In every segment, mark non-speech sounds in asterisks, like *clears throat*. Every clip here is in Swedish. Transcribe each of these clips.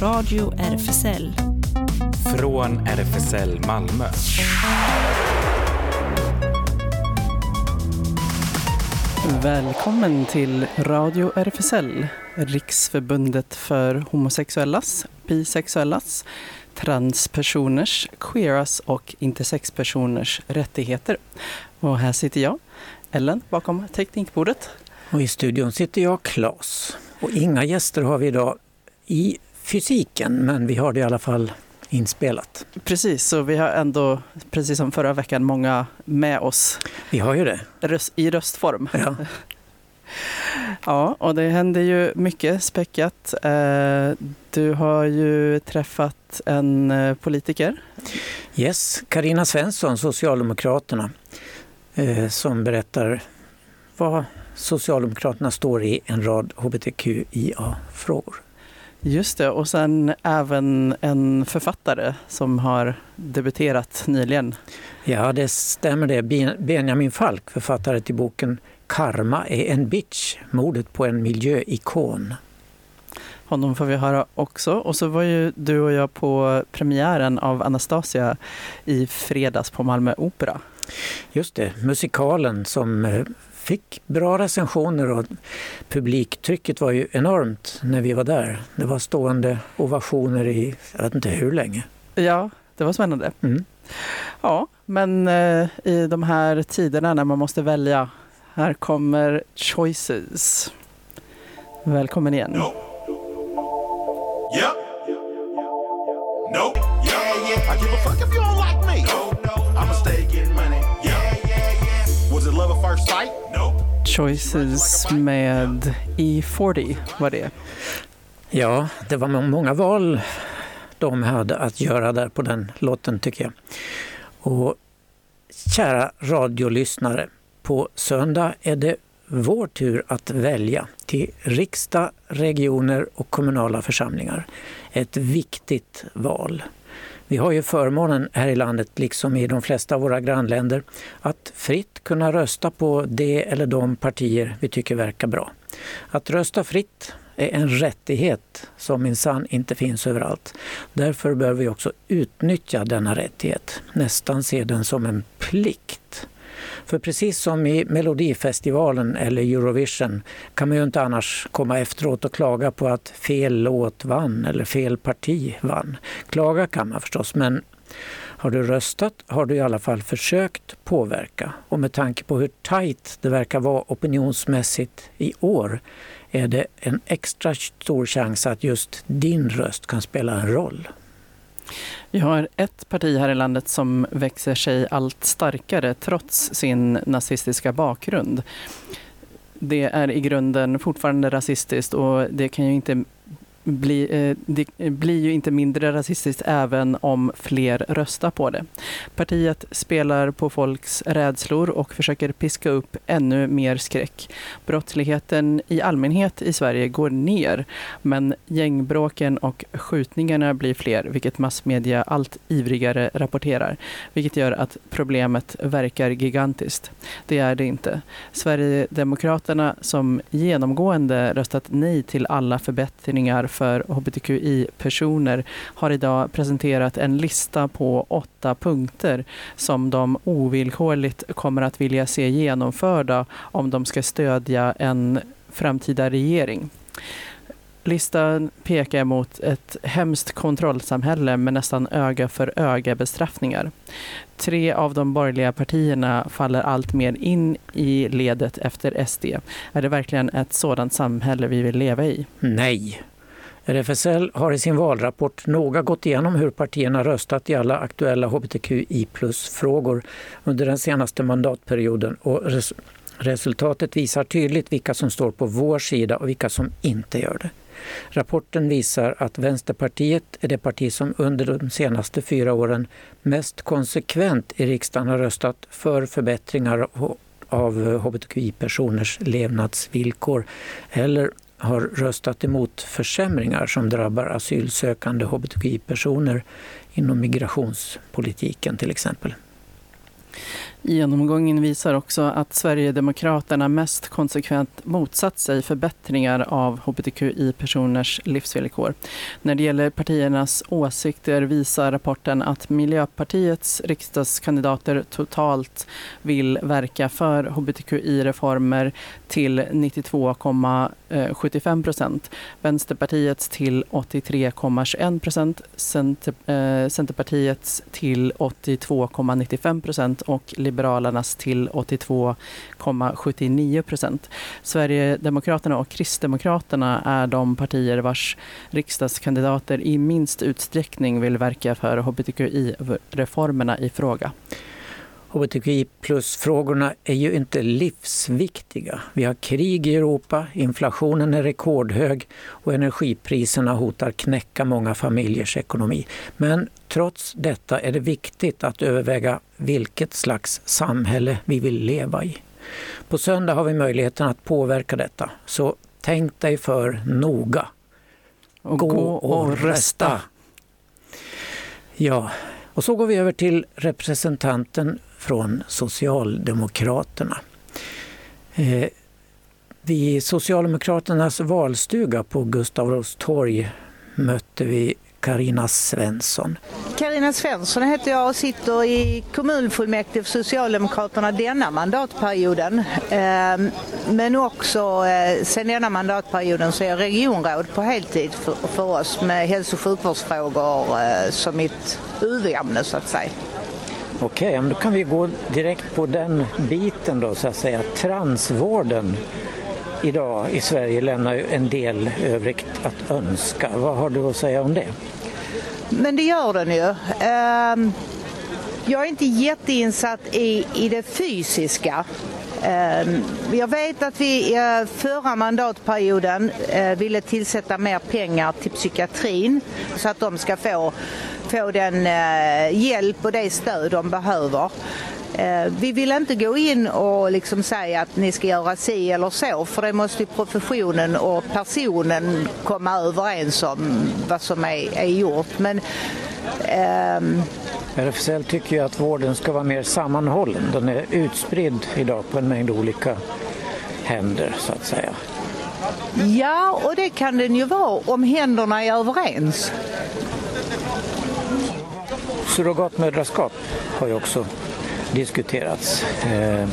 Radio RFSL. Från RFSL Malmö. Välkommen till Radio RFSL, Riksförbundet för homosexuellas, bisexuellas, transpersoners, queeras och intersexpersoners rättigheter. Och här sitter jag, Ellen, bakom teknikbordet. Och i studion sitter jag, Klas. Och inga gäster har vi idag i fysiken, men vi har det i alla fall inspelat. Precis, så vi har ändå, precis som förra veckan, många med oss. Vi har ju det. Röst, I röstform. Ja. *laughs* ja, och det händer ju mycket späckat. Eh, du har ju träffat en eh, politiker. Yes, Karina Svensson, Socialdemokraterna, eh, som berättar vad Socialdemokraterna står i en rad hbtqia-frågor. Just det, och sen även en författare som har debuterat nyligen. Ja, det stämmer det. Benjamin Falk, författare till boken Karma är en bitch, mordet på en miljöikon. Honom får vi höra också. Och så var ju du och jag på premiären av Anastasia i fredags på Malmö Opera. Just det, musikalen som eh, fick bra recensioner och publiktrycket var ju enormt när vi var där. Det var stående ovationer i, jag vet inte hur länge. Ja, det var spännande. Mm. Ja, men eh, i de här tiderna när man måste välja, här kommer Choices. Välkommen igen. No. Yeah. No. Yeah, yeah. I give a fuck if you don't like me. No, no. I'ma stay getting money. Yeah, Choices med E40 var det. Ja, det var många val de hade att göra där på den låten tycker jag. Och kära radiolyssnare, på söndag är det vår tur att välja till riksdag, regioner och kommunala församlingar. Ett viktigt val. Vi har ju förmånen här i landet, liksom i de flesta av våra grannländer, att fritt kunna rösta på det eller de partier vi tycker verkar bra. Att rösta fritt är en rättighet som minsann inte finns överallt. Därför bör vi också utnyttja denna rättighet, nästan se den som en plikt. För precis som i Melodifestivalen eller Eurovision kan man ju inte annars komma efteråt och klaga på att fel låt vann eller fel parti vann. Klaga kan man förstås, men har du röstat har du i alla fall försökt påverka. Och med tanke på hur tajt det verkar vara opinionsmässigt i år är det en extra stor chans att just din röst kan spela en roll. Vi har ett parti här i landet som växer sig allt starkare trots sin nazistiska bakgrund. Det är i grunden fortfarande rasistiskt och det kan ju inte bli, eh, det blir ju inte mindre rasistiskt även om fler röstar på det. Partiet spelar på folks rädslor och försöker piska upp ännu mer skräck. Brottsligheten i allmänhet i Sverige går ner, men gängbråken och skjutningarna blir fler, vilket massmedia allt ivrigare rapporterar, vilket gör att problemet verkar gigantiskt. Det är det inte. Sverigedemokraterna, som genomgående röstat nej till alla förbättringar för hbtqi-personer har idag presenterat en lista på åtta punkter som de ovillkorligt kommer att vilja se genomförda om de ska stödja en framtida regering. Listan pekar mot ett hemskt kontrollsamhälle med nästan öga för öga bestraffningar. Tre av de borgerliga partierna faller allt mer in i ledet efter SD. Är det verkligen ett sådant samhälle vi vill leva i? Nej. RFSL har i sin valrapport noga gått igenom hur partierna röstat i alla aktuella hbtqi plus-frågor under den senaste mandatperioden och res resultatet visar tydligt vilka som står på vår sida och vilka som inte gör det. Rapporten visar att Vänsterpartiet är det parti som under de senaste fyra åren mest konsekvent i riksdagen har röstat för förbättringar av hbtqi-personers levnadsvillkor eller har röstat emot försämringar som drabbar asylsökande hbtqi-personer inom migrationspolitiken till exempel. Genomgången visar också att Sverigedemokraterna mest konsekvent motsatt sig förbättringar av hbtqi-personers livsvillkor. När det gäller partiernas åsikter visar rapporten att Miljöpartiets riksdagskandidater totalt vill verka för hbtqi-reformer till 92,75 procent, Vänsterpartiets till 83,21 procent, Center, eh, Centerpartiets till 82,95 procent och Liberalernas till 82,79 procent. Sverigedemokraterna och Kristdemokraterna är de partier vars riksdagskandidater i minst utsträckning vill verka för hbtqi-reformerna i fråga. HBTQI plus-frågorna är ju inte livsviktiga. Vi har krig i Europa, inflationen är rekordhög och energipriserna hotar knäcka många familjers ekonomi. Men trots detta är det viktigt att överväga vilket slags samhälle vi vill leva i. På söndag har vi möjligheten att påverka detta, så tänk dig för noga. Och gå och rösta! Ja, och så går vi över till representanten från Socialdemokraterna. Eh, vid Socialdemokraternas valstuga på Gustav Adolfs torg mötte vi Karina Svensson. Karina Svensson heter jag och sitter i kommunfullmäktige för Socialdemokraterna denna mandatperioden. Ehm, men också eh, sen denna mandatperioden så är jag regionråd på heltid för, oss med hälso och sjukvårdsfrågor eh, som mitt huvudämne så att säga. Okej, okay, då kan vi gå direkt på den biten då så att säga. Transvården idag i Sverige lämnar ju en del övrigt att önska. Vad har du att säga om det? Men det gör den ju. Ehm, jag är inte jätteinsatt i, i det fysiska. Ehm, jag vet att vi eh, förra mandatperioden eh, ville tillsätta mer pengar till psykiatrin så att de ska få, få den eh, hjälp och det stöd de behöver. Eh, vi vill inte gå in och liksom säga att ni ska göra si eller så för det måste professionen och personen komma överens om vad som är, är gjort. Men, ähm... RFSL tycker ju att vården ska vara mer sammanhållen. Den är utspridd idag på en mängd olika händer så att säga. Ja, och det kan den ju vara om händerna är överens. Surrogatmödraskap har ju också diskuterats. Eh,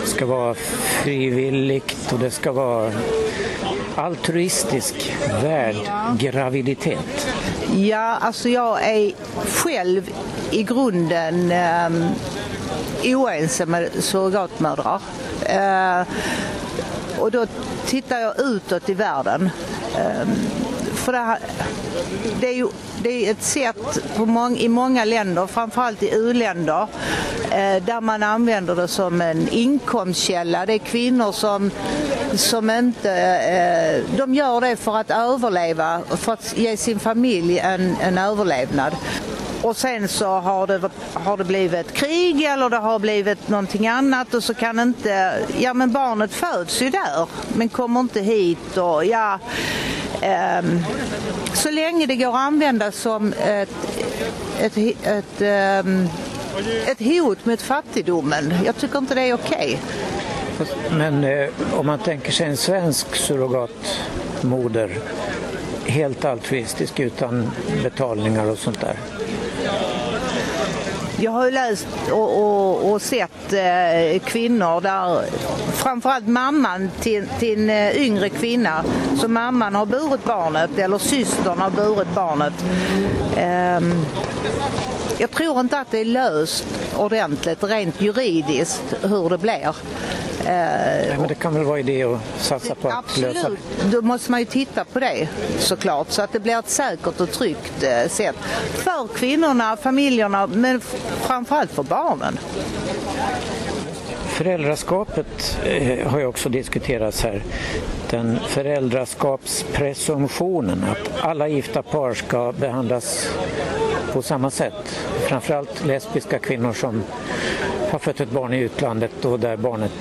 det ska vara frivilligt och det ska vara altruistisk värdgraviditet. Ja, alltså jag är själv i grunden eh, oense med surrogatmödrar. Eh, och då tittar jag utåt i världen. Eh, för det, här, det är ju det är ett sätt mång, i många länder, framförallt i u-länder, eh, där man använder det som en inkomstkälla. Det är kvinnor som, som inte... Eh, de gör det för att överleva, för att ge sin familj en, en överlevnad. Och sen så har det, har det blivit krig eller det har blivit någonting annat och så kan inte, ja men barnet föds ju där men kommer inte hit och ja, Ehm, så länge det går att använda som ett, ett, ett, ehm, ett, hot mot fattigdomen. Jag tycker inte det är okej. Okay. Men eh, om man tänker sig en svensk surrogatmoder helt altruistisk utan betalningar och sånt där. Jag har läst och, och, och sett eh, kvinnor där framförallt mamman till, till en eh, yngre kvinna, så mamman har burit barnet eller systern har burit barnet. Eh, jag tror inte att det är löst ordentligt rent juridiskt hur det blir. Nej, men det kan väl vara idé att satsa på att Absolut. lösa det? Då måste man ju titta på det såklart så att det blir ett säkert och tryggt eh, sätt för kvinnorna, familjerna men framförallt för barnen. Föräldraskapet eh, har ju också diskuterats här. Den föräldraskapspresumtionen, att alla gifta par ska behandlas på samma sätt. Framförallt lesbiska kvinnor som har fött ett barn i utlandet och där barnet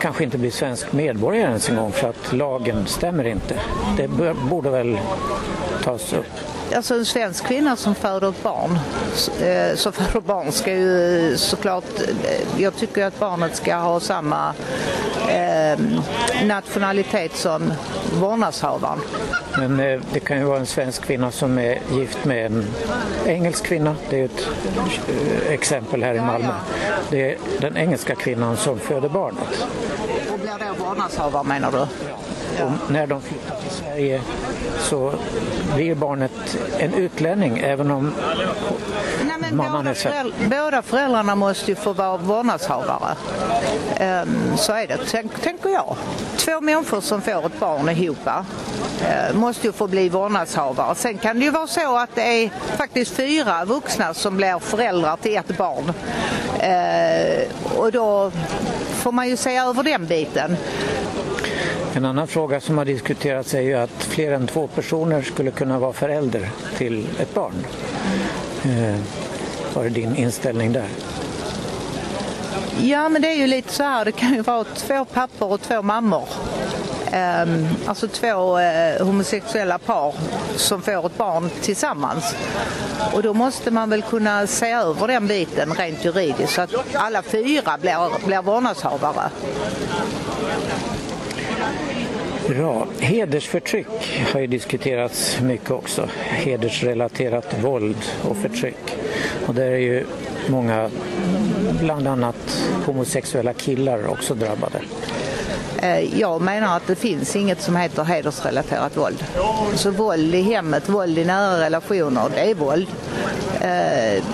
kanske inte blir svensk medborgare ens en gång för att lagen stämmer inte. Det borde väl tas upp? Alltså en svensk kvinna som föder ett barn, eh, som *laughs* föder barn ska ju såklart, eh, jag tycker att barnet ska ha samma eh, nationalitet som vårdnadshavaren. Men eh, det kan ju vara en svensk kvinna som är gift med en engelsk kvinna. Det är ett eh, exempel här i Malmö. Det är den engelska kvinnan som föder barnet. Och blir då vårdnadshavare menar du? Och när de flyttar Sverige så blir barnet en utlänning även om Nej, Mamman båda, är svensk. föräldrar, båda föräldrarna måste ju få vara vårdnadshavare. Ehm, så är det, tänk, tänker jag. Två människor som får ett barn ihop eh, måste ju få bli vårdnadshavare. Sen kan det ju vara så att det är faktiskt fyra vuxna som blir föräldrar till ett barn. Eh, och då får man ju se över den biten. En annan fråga som har diskuterats är ju att fler än två personer skulle kunna vara förälder till ett barn. Eh, vad är din inställning där? Ja, men det är ju lite så här. Det kan ju vara två pappor och två mammor. Um, alltså två uh, homosexuella par som får ett barn tillsammans. Och då måste man väl kunna se över den biten rent juridiskt så att alla fyra blir, blir vårdnadshavare. Ja, Hedersförtryck har ju diskuterats mycket också. Hedersrelaterat våld och förtryck. Och där är ju många, bland annat homosexuella killar också drabbade. Eh, jag menar att det finns inget som heter hedersrelaterat våld. Så våld i hemmet, våld i nära relationer, det är våld. Eh,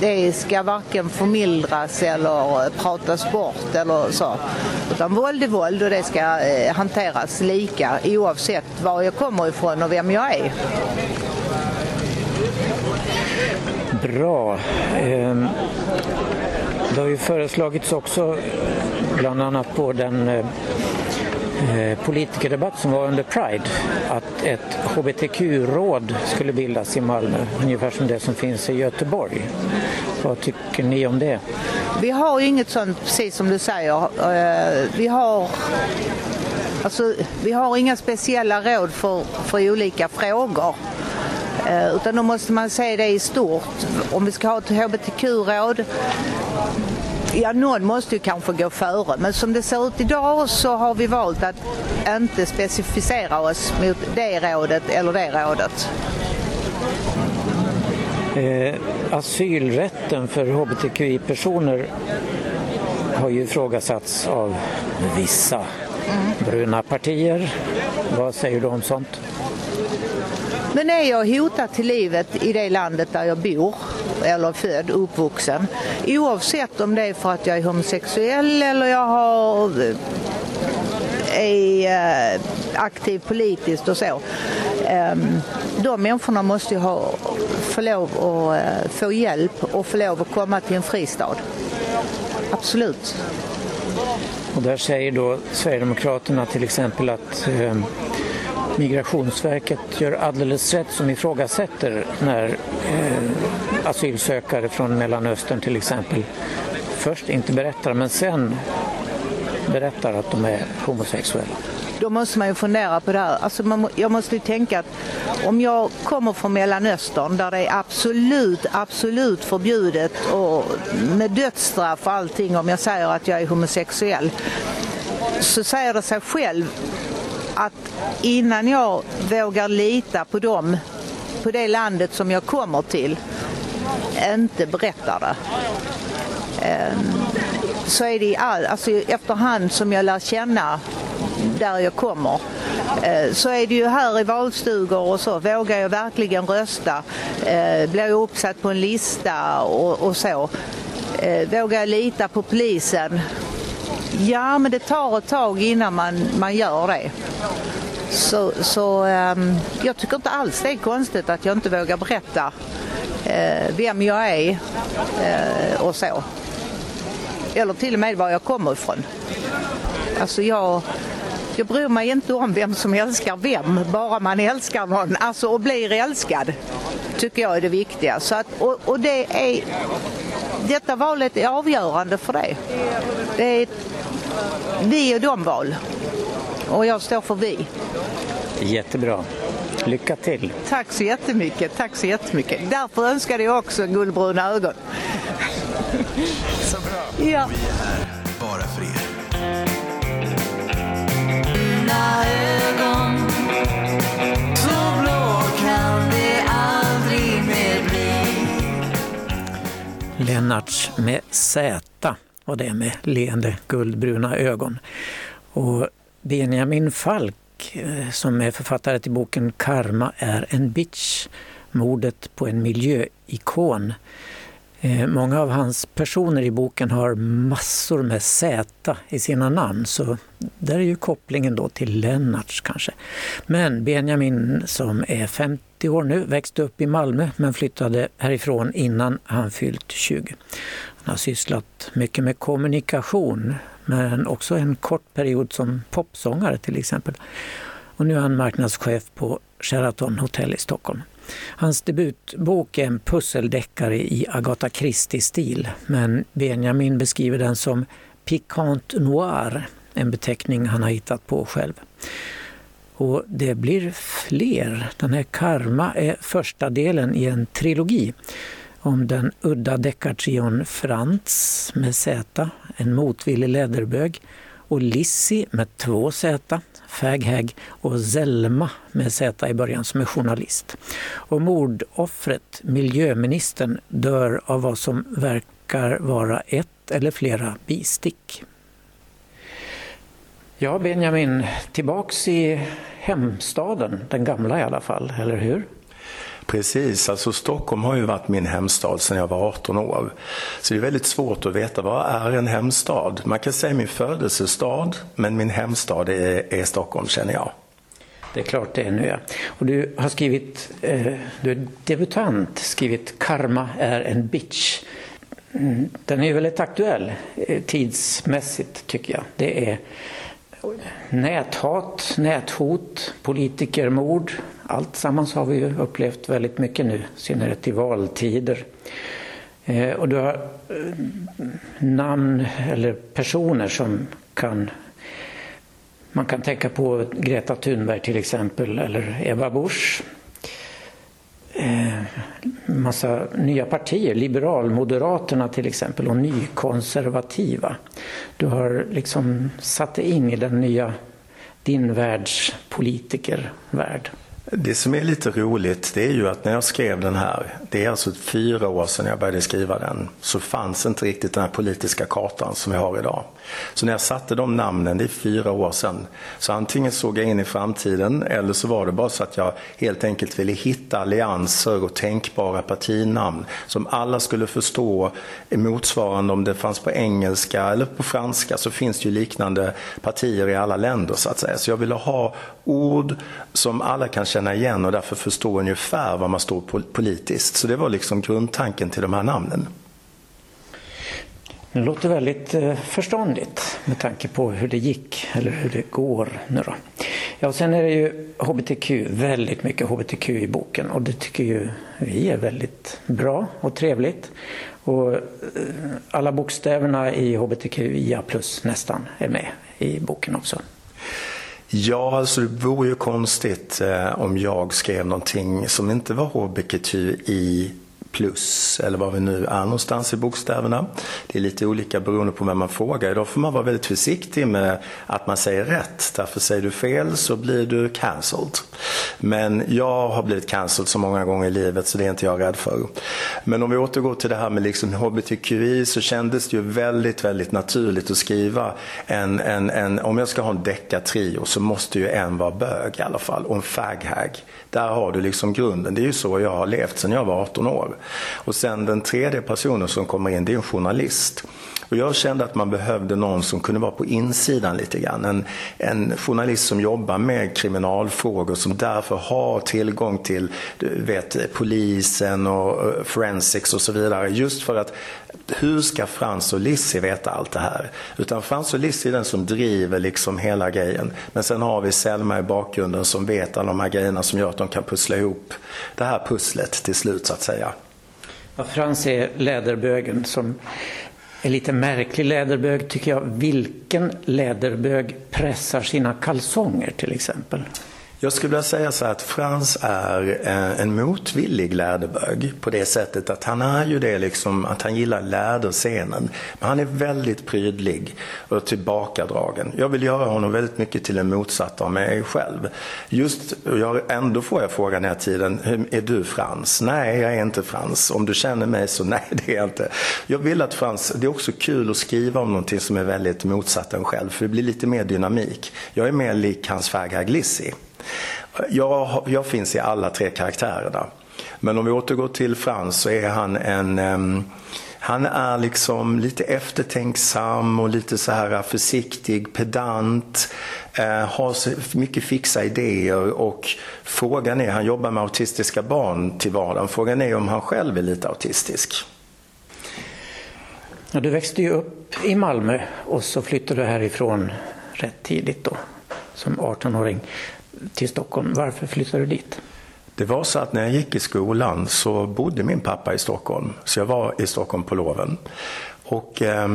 det ska varken förmildras eller eh, pratas bort eller så. Utan våld är våld och det ska eh, hanteras lika oavsett var jag kommer ifrån och vem jag är. Bra. Ehm, det har ju föreslagits också, eh, bland annat på den Eh, politikerdebatt som var under Pride, att ett hbtq-råd skulle bildas i Malmö, ungefär som det som finns i Göteborg. Vad tycker ni om det? Vi har ju inget sånt, precis som du säger. Eh, vi har, alltså, vi har inga speciella råd för, för olika frågor. Eh, Utan då måste man se det i stort. Om vi ska ha ett hbtq-råd, ja någon måste ju kanske gå före. Men som det ser ut idag så har vi valt att inte specificera oss mot det rådet eller det rådet. Eh, asylrätten för hbtqi-personer har ju ifrågasatts av vissa bruna partier. Vad säger du om sånt? Men är jag hotad till livet i det landet där jag bor eller född och uppvuxen oavsett om det är för att jag är homosexuell eller jag har, eh, är eh, aktiv politiskt och så. Ehm, de människorna måste ju ha, få lov att eh, få hjälp och få lov att komma till en fristad. Absolut. Och där säger då Sverigedemokraterna till exempel att ehm, Migrationsverket gör alldeles rätt som ifrågasätter när asylsökare från Mellanöstern till exempel först inte berättar men sen berättar att de är homosexuella. Då måste man ju fundera på det här. Alltså man, jag måste ju tänka att om jag kommer från Mellanöstern där det är absolut, absolut förbjudet och med dödsstraff och allting om jag säger att jag är homosexuell. Så säger det sig själv att innan jag vågar lita på dem, på det landet som jag kommer till, inte berättar det ehm, så är det i all, alltså efterhand som jag lär känna där jag kommer eh, så är det ju här i valstugor och så. Vågar jag verkligen rösta? Eh, blir jag uppsatt på en lista och, och så? Eh, vågar jag lita på polisen? Ja, men det tar ett tag innan man, man gör det. Så, så um, jag tycker inte alls det är konstigt att jag inte vågar berätta uh, vem jag är uh, och så. Eller till och med var jag kommer ifrån. Alltså jag, jag bryr mig inte om vem som älskar vem, bara man älskar någon. Alltså och blir älskad, tycker jag är det viktiga. Så att, och, och det är, detta valet är avgörande för det. Det är ett vi och de val. Och jag står för vi. Jättebra. Lycka till! Tack så jättemycket, tack så jättemycket. Därför önskade jag också guldbruna ögon. *laughs* Så bra. Ja. Vi är här bara för er. Dina ögon Så blå kan det aldrig mer bli Lennarts med Z och det med leende guldbruna ögon. Och Benjamin Falk eh, som är författare till boken Karma är en bitch, mordet på en miljöikon. Eh, många av hans personer i boken har massor med Z i sina namn så där är ju kopplingen då till Lennarts kanske. Men Benjamin som är 50 år nu växte upp i Malmö men flyttade härifrån innan han fyllt 20. Han har sysslat mycket med kommunikation men också en kort period som popsångare till exempel. Och nu är han marknadschef på Sheraton Hotel i Stockholm. Hans debutbok är en pusseldeckare i Agatha Christie-stil men Benjamin beskriver den som pikant noir, en beteckning han har hittat på själv. Och det blir fler. Den här Karma är första delen i en trilogi om den udda deckartrion Frans med Z, en motvillig läderbög och Lissi med två Z, Faghag och Zelma med Z i början som är journalist. Och mordoffret, miljöministern, dör av vad som verkar vara ett eller flera bistick. Ja, Benjamin, tillbaks i hemstaden, den gamla i alla fall, eller hur? Precis, alltså Stockholm har ju varit min hemstad sedan jag var 18 år. Så det är väldigt svårt att veta vad är en hemstad. Man kan säga min födelsestad, men min hemstad är, är Stockholm känner jag. Det är klart det är nu ja. Och du har skrivit, eh, du är debutant, skrivit Karma är en bitch. Mm, den är ju väldigt aktuell eh, tidsmässigt tycker jag. Det är näthat, näthot, politikermord. Allt sammans har vi ju upplevt väldigt mycket nu, i synnerhet i valtider. Eh, Och du har eh, namn eller personer som kan man kan tänka på Greta Thunberg till exempel eller Ebba Busch. Eh, massa nya partier, Liberalmoderaterna till exempel och nykonservativa. Du har liksom satt dig in i den nya, din världs politikervärld. Det som är lite roligt det är ju att när jag skrev den här, det är alltså fyra år sedan jag började skriva den, så fanns inte riktigt den här politiska kartan som vi har idag. Så när jag satte de namnen, det är fyra år sedan, så antingen såg jag in i framtiden eller så var det bara så att jag helt enkelt ville hitta allianser och tänkbara partinamn som alla skulle förstå motsvarande om det fanns på engelska eller på franska så finns det ju liknande partier i alla länder så att säga. Så jag ville ha ord som alla kan känna igen och därför förstå ungefär var man står politiskt. Så det var liksom grundtanken till de här namnen. Det låter väldigt eh, förståndigt med tanke på hur det gick, eller hur det går nu då. Ja, och sen är det ju HBTQ, väldigt mycket HBTQ i boken och det tycker ju vi är väldigt bra och trevligt. Och eh, alla bokstäverna i HBTQIA plus nästan är med i boken också. Ja, alltså det vore ju konstigt eh, om jag skrev någonting som inte var HBTQI plus eller vad vi nu är någonstans i bokstäverna. Det är lite olika beroende på vem man frågar. Idag får man vara väldigt försiktig med att man säger rätt. Därför säger du fel så blir du cancelled. Men jag har blivit cancelled så många gånger i livet så det är inte jag rädd för. Men om vi återgår till det här med liksom HBTQI så kändes det ju väldigt, väldigt naturligt att skriva en, en, en om jag ska ha en deckartrio så måste ju en vara bög i alla fall och en faghag. Där har du liksom grunden. Det är ju så jag har levt sedan jag var 18 år. Och sen den tredje personen som kommer in, det är en journalist. Och jag kände att man behövde någon som kunde vara på insidan lite grann. En, en journalist som jobbar med kriminalfrågor som därför har tillgång till du vet, polisen och eh, forensics och så vidare. Just för att hur ska Frans och Lissi veta allt det här? Utan Frans och Lissi är den som driver liksom hela grejen. Men sen har vi Selma i bakgrunden som vet alla de här grejerna som gör att de kan pussla ihop det här pusslet till slut så att säga. Ja, Frans är läderbögen som är lite märklig läderbög tycker jag. Vilken läderbög pressar sina kalsonger till exempel? Jag skulle vilja säga så här att Frans är eh, en motvillig lärdebög på det sättet att han är ju det liksom att han gillar läderscenen. Men han är väldigt prydlig och tillbakadragen. Jag vill göra honom väldigt mycket till en motsatt av mig själv. Just, jag, ändå får jag frågan hela tiden, är du Frans? Nej, jag är inte Frans. Om du känner mig så *laughs* nej, det är jag inte. Jag vill att Frans, det är också kul att skriva om någonting som är väldigt motsatt en själv, för det blir lite mer dynamik. Jag är mer lik hans Ferghar Glissi. Jag, jag finns i alla tre karaktärerna. Men om vi återgår till Frans så är han en um, han är liksom lite eftertänksam och lite så här försiktig, pedant, eh, har mycket fixa idéer och frågan är, han jobbar med autistiska barn till vardagen, frågan är om han själv är lite autistisk. Ja, du växte ju upp i Malmö och så flyttade du härifrån rätt tidigt då, som 18-åring till Stockholm. Varför flyttade du dit? Det var så att när jag gick i skolan så bodde min pappa i Stockholm. Så jag var i Stockholm på loven. Och eh,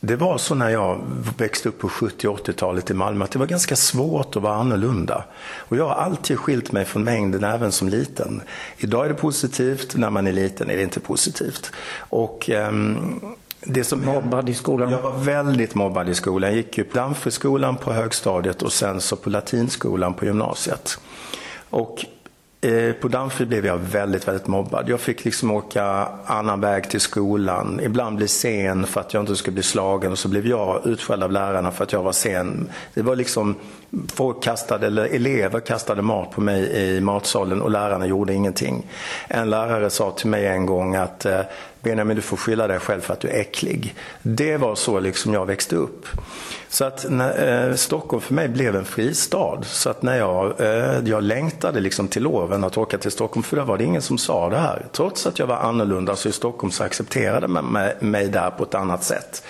det var så när jag växte upp på 70 80-talet i Malmö att det var ganska svårt att vara annorlunda. Och jag har alltid skilt mig från mängden även som liten. Idag är det positivt, när man är liten är det inte positivt. Och eh, det som mobbad i skolan? Jag var väldigt mobbad i skolan. Jag gick ju på Danfryskolan på högstadiet och sen så på latinskolan på gymnasiet. Och eh, på Danfry blev jag väldigt, väldigt mobbad. Jag fick liksom åka annan väg till skolan. Ibland bli sen för att jag inte skulle bli slagen och så blev jag utskälld av lärarna för att jag var sen. Det var liksom, folk kastade, eller elever kastade mat på mig i matsalen och lärarna gjorde ingenting. En lärare sa till mig en gång att eh, Benjamin, du får skylla dig själv för att du är äcklig. Det var så liksom jag växte upp. Så att när, eh, Stockholm för mig blev en fristad. Så att när jag, eh, jag längtade liksom till loven att åka till Stockholm, för då var det ingen som sa det här. Trots att jag var annorlunda så i Stockholm så accepterade man mig, mig där på ett annat sätt.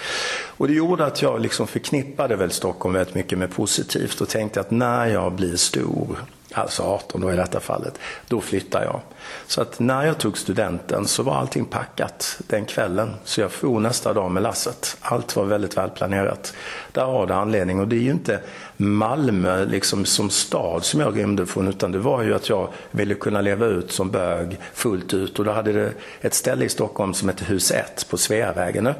Och det gjorde att jag liksom förknippade väl Stockholm väldigt mycket med positivt och tänkte att när jag blir stor alltså 18 då i detta fallet, då flyttar jag. Så att när jag tog studenten så var allting packat den kvällen. Så jag for nästa dag med lasset. Allt var väldigt välplanerat. Där har det anledning och det är ju inte Malmö liksom som stad som jag rymde från utan det var ju att jag ville kunna leva ut som bög fullt ut och då hade det ett ställe i Stockholm som hette Hus 1 på Sveavägen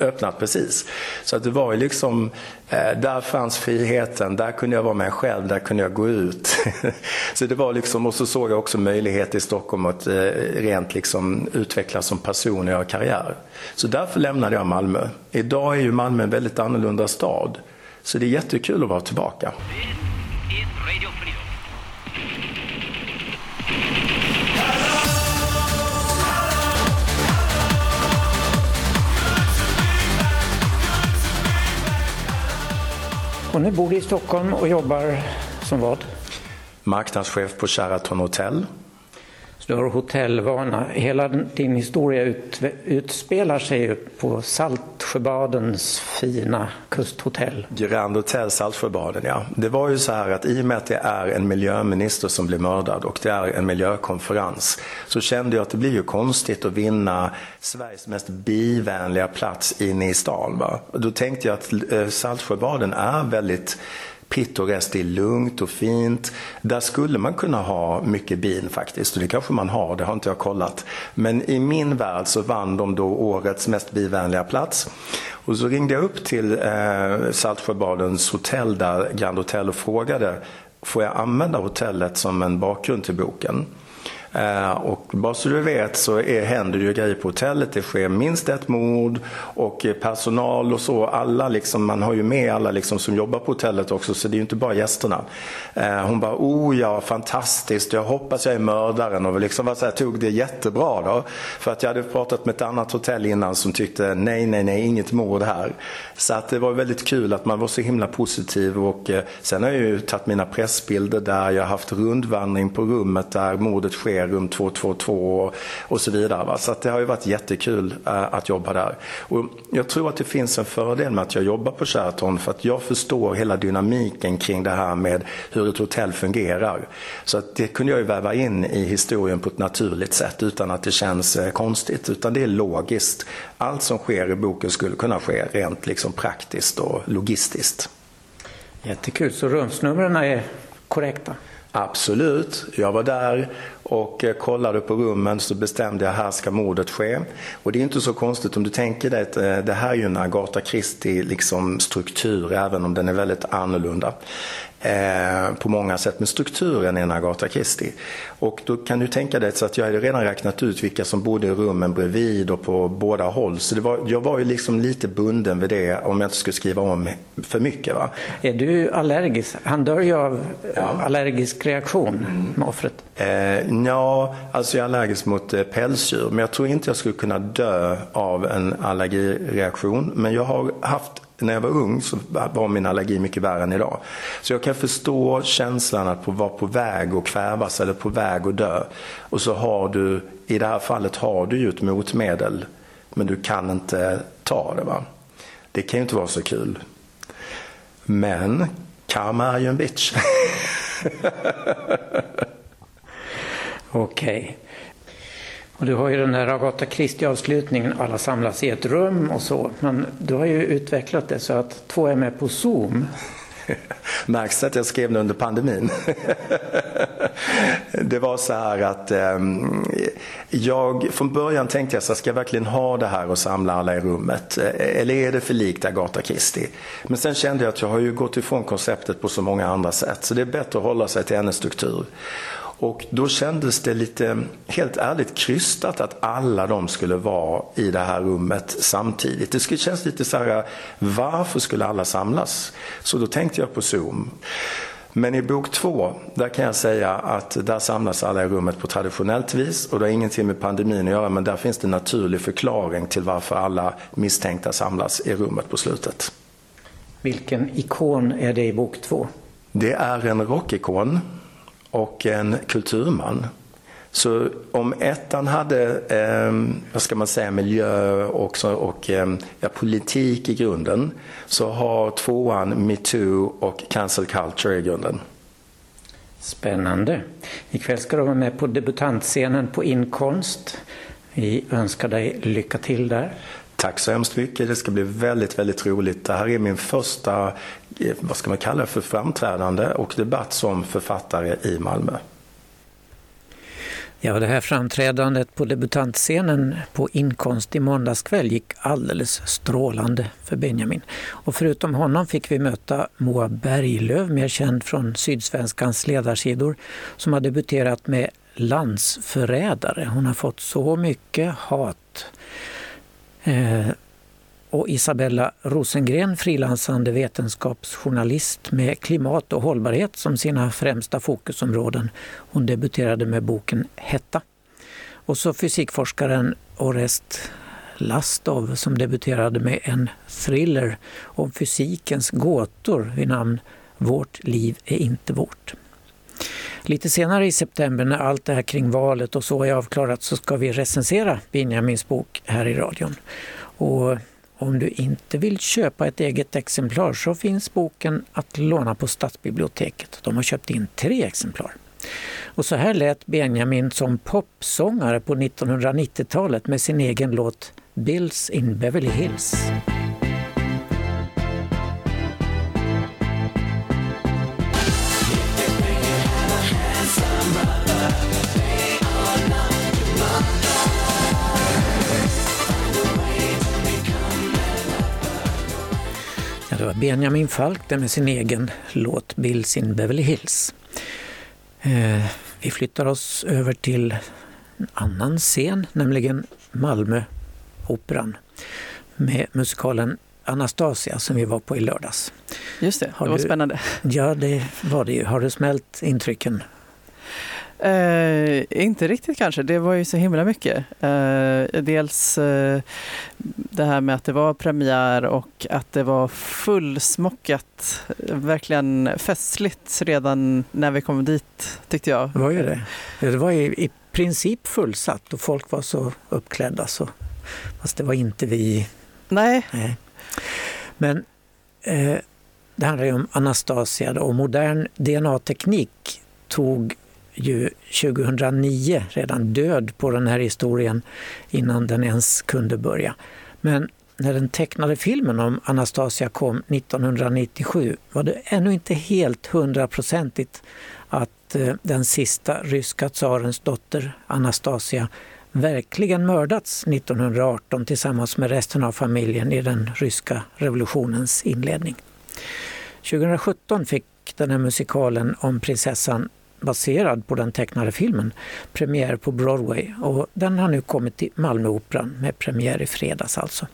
öppnat, precis. Så att det var ju liksom, eh, där fanns friheten, där kunde jag vara mig själv, där kunde jag gå ut. *laughs* så det var liksom, och så såg jag också möjlighet i Stockholm att eh, rent liksom utvecklas som person och göra karriär. Så därför lämnade jag Malmö. Idag är ju Malmö en väldigt annorlunda stad. Så det är jättekul att vara tillbaka. Och nu bor du i Stockholm och jobbar som vad? Marknadschef på Sheraton Hotel du har hotellvana. Hela din historia ut, utspelar sig ju på Saltsjöbadens fina kusthotell. Grand Hotel Saltsjöbaden, ja. Det var ju så här att i och med att det är en miljöminister som blir mördad och det är en miljökonferens så kände jag att det blir ju konstigt att vinna Sveriges mest bivänliga plats inne i stan. Va? Då tänkte jag att eh, Saltsjöbaden är väldigt pittoreskt, det är lugnt och fint. Där skulle man kunna ha mycket bin faktiskt och det kanske man har, det har inte jag kollat. Men i min värld så vann de då årets mest bivänliga plats. Och så ringde jag upp till eh, Saltsjöbadens hotell där, Grand Hotel och frågade Får jag använda hotellet som en bakgrund till boken? Eh, och bara så du vet så är, händer det ju grejer på hotellet. Det sker minst ett mord och eh, personal och så. Alla liksom, man har ju med alla liksom som jobbar på hotellet också så det är ju inte bara gästerna. Eh, hon bara, oh ja, fantastiskt. Jag hoppas jag är mördaren och liksom var så här, tog det jättebra då. För att jag hade pratat med ett annat hotell innan som tyckte, nej, nej, nej, inget mord här. Så att det var väldigt kul att man var så himla positiv och sen har jag ju tagit mina pressbilder där. Jag har haft rundvandring på rummet där mordet sker rum 222 och, och så vidare. Va? Så det har ju varit jättekul äh, att jobba där. Och jag tror att det finns en fördel med att jag jobbar på Sheraton för att jag förstår hela dynamiken kring det här med hur ett hotell fungerar. Så att det kunde jag ju väva in i historien på ett naturligt sätt utan att det känns äh, konstigt. Utan det är logiskt. Allt som sker i boken skulle kunna ske rent liksom praktiskt och logistiskt. Jättekul, så rumsnumren är korrekta? Absolut. Jag var där och kollade på rummen så bestämde jag här ska mordet ske. Och det är inte så konstigt om du tänker dig att eh, det här är ju en Agatha Christie liksom struktur även om den är väldigt annorlunda. Eh, på många sätt, men strukturen är en Agatha Christie. Och då kan du tänka dig så att jag hade redan räknat ut vilka som bodde i rummen bredvid och på båda håll. Så var, jag var ju liksom lite bunden vid det om jag inte skulle skriva om för mycket. Va? Är du allergisk? Han dör ju av allergisk reaktion med offret. Eh, ja, alltså jag är allergisk mot eh, pälsdjur, men jag tror inte jag skulle kunna dö av en allergireaktion. Men jag har haft när jag var ung så var min allergi mycket värre än idag. Så jag kan förstå känslan att vara på väg att kvävas eller på väg att dö. Och så har du, i det här fallet har du ju ett motmedel, men du kan inte ta det. va. Det kan ju inte vara så kul. Men karma är ju en bitch. *laughs* Okej. Och du har ju den här Agatha Christie-avslutningen, alla samlas i ett rum och så. Men du har ju utvecklat det så att två är med på Zoom. *laughs* Märks det att jag skrev det under pandemin? *laughs* det var så här att eh, jag från början tänkte jag så här, ska jag verkligen ha det här och samla alla i rummet? Eh, eller är det för likt Agatha Christie? Men sen kände jag att jag har ju gått ifrån konceptet på så många andra sätt så det är bättre att hålla sig till hennes struktur. Och då kändes det lite, helt ärligt, krystat att alla de skulle vara i det här rummet samtidigt. Det skulle kännas lite så här, varför skulle alla samlas? Så då tänkte jag på Zoom. Men i bok två, där kan jag säga att där samlas alla i rummet på traditionellt vis och det har ingenting med pandemin att göra men där finns det en naturlig förklaring till varför alla misstänkta samlas i rummet på slutet. Vilken ikon är det i bok två? Det är en rockikon och en kulturman. Så om ettan hade, eh, vad ska man säga, miljö också, och eh, ja, politik i grunden så har tvåan metoo och cancel culture i grunden. Spännande. Ikväll ska du vara med på debutantscenen på Inkonst. Vi önskar dig lycka till där. Tack så hemskt mycket. Det ska bli väldigt, väldigt roligt. Det här är min första, eh, vad ska man kalla det för, framträdande och debatt som författare i Malmö. Ja, det här framträdandet på debutantscenen på Inkonst i måndags kväll gick alldeles strålande för Benjamin. Och förutom honom fick vi möta Moa Berglöf, mer känd från Sydsvenskans ledarsidor, som har debuterat med Landsförrädare. Hon har fått så mycket hat. Eh, och Isabella Rosengren, frilansande vetenskapsjournalist med klimat och hållbarhet som sina främsta fokusområden. Hon debuterade med boken Hetta. Och så fysikforskaren Orest Lastov som debuterade med en thriller om fysikens gåtor vid namn Vårt liv är inte vårt. Lite senare i september när allt det här kring valet och så är avklarat så ska vi recensera Benjamins bok här i radion. Och om du inte vill köpa ett eget exemplar så finns boken att låna på Stadsbiblioteket. De har köpt in tre exemplar. Och så här lät Benjamin som popsångare på 1990-talet med sin egen låt Bills in Beverly Hills. Benjamin Falk där med sin egen låt Bills in Beverly Hills. Eh, vi flyttar oss över till en annan scen, nämligen Malmöoperan med musikalen Anastasia som vi var på i lördags. Just det, Har det var du- spännande. Ja, det var det ju. Har du smält intrycken? Eh, inte riktigt kanske, det var ju så himla mycket. Eh, dels eh, det här med att det var premiär och att det var fullsmockat. Verkligen festligt redan när vi kom dit tyckte jag. Det var ju det. Det var i, i princip fullsatt och folk var så uppklädda. Så, fast det var inte vi. Nej, Nej. Men eh, det handlar ju om Anastasia och modern DNA-teknik tog ju 2009 redan död på den här historien innan den ens kunde börja. Men när den tecknade filmen om Anastasia kom 1997 var det ännu inte helt hundraprocentigt att eh, den sista ryska tsarens dotter Anastasia verkligen mördats 1918 tillsammans med resten av familjen i den ryska revolutionens inledning. 2017 fick den här musikalen om prinsessan baserad på den tecknade filmen premiär på Broadway och den har nu kommit till Malmöoperan med premiär i fredags alltså.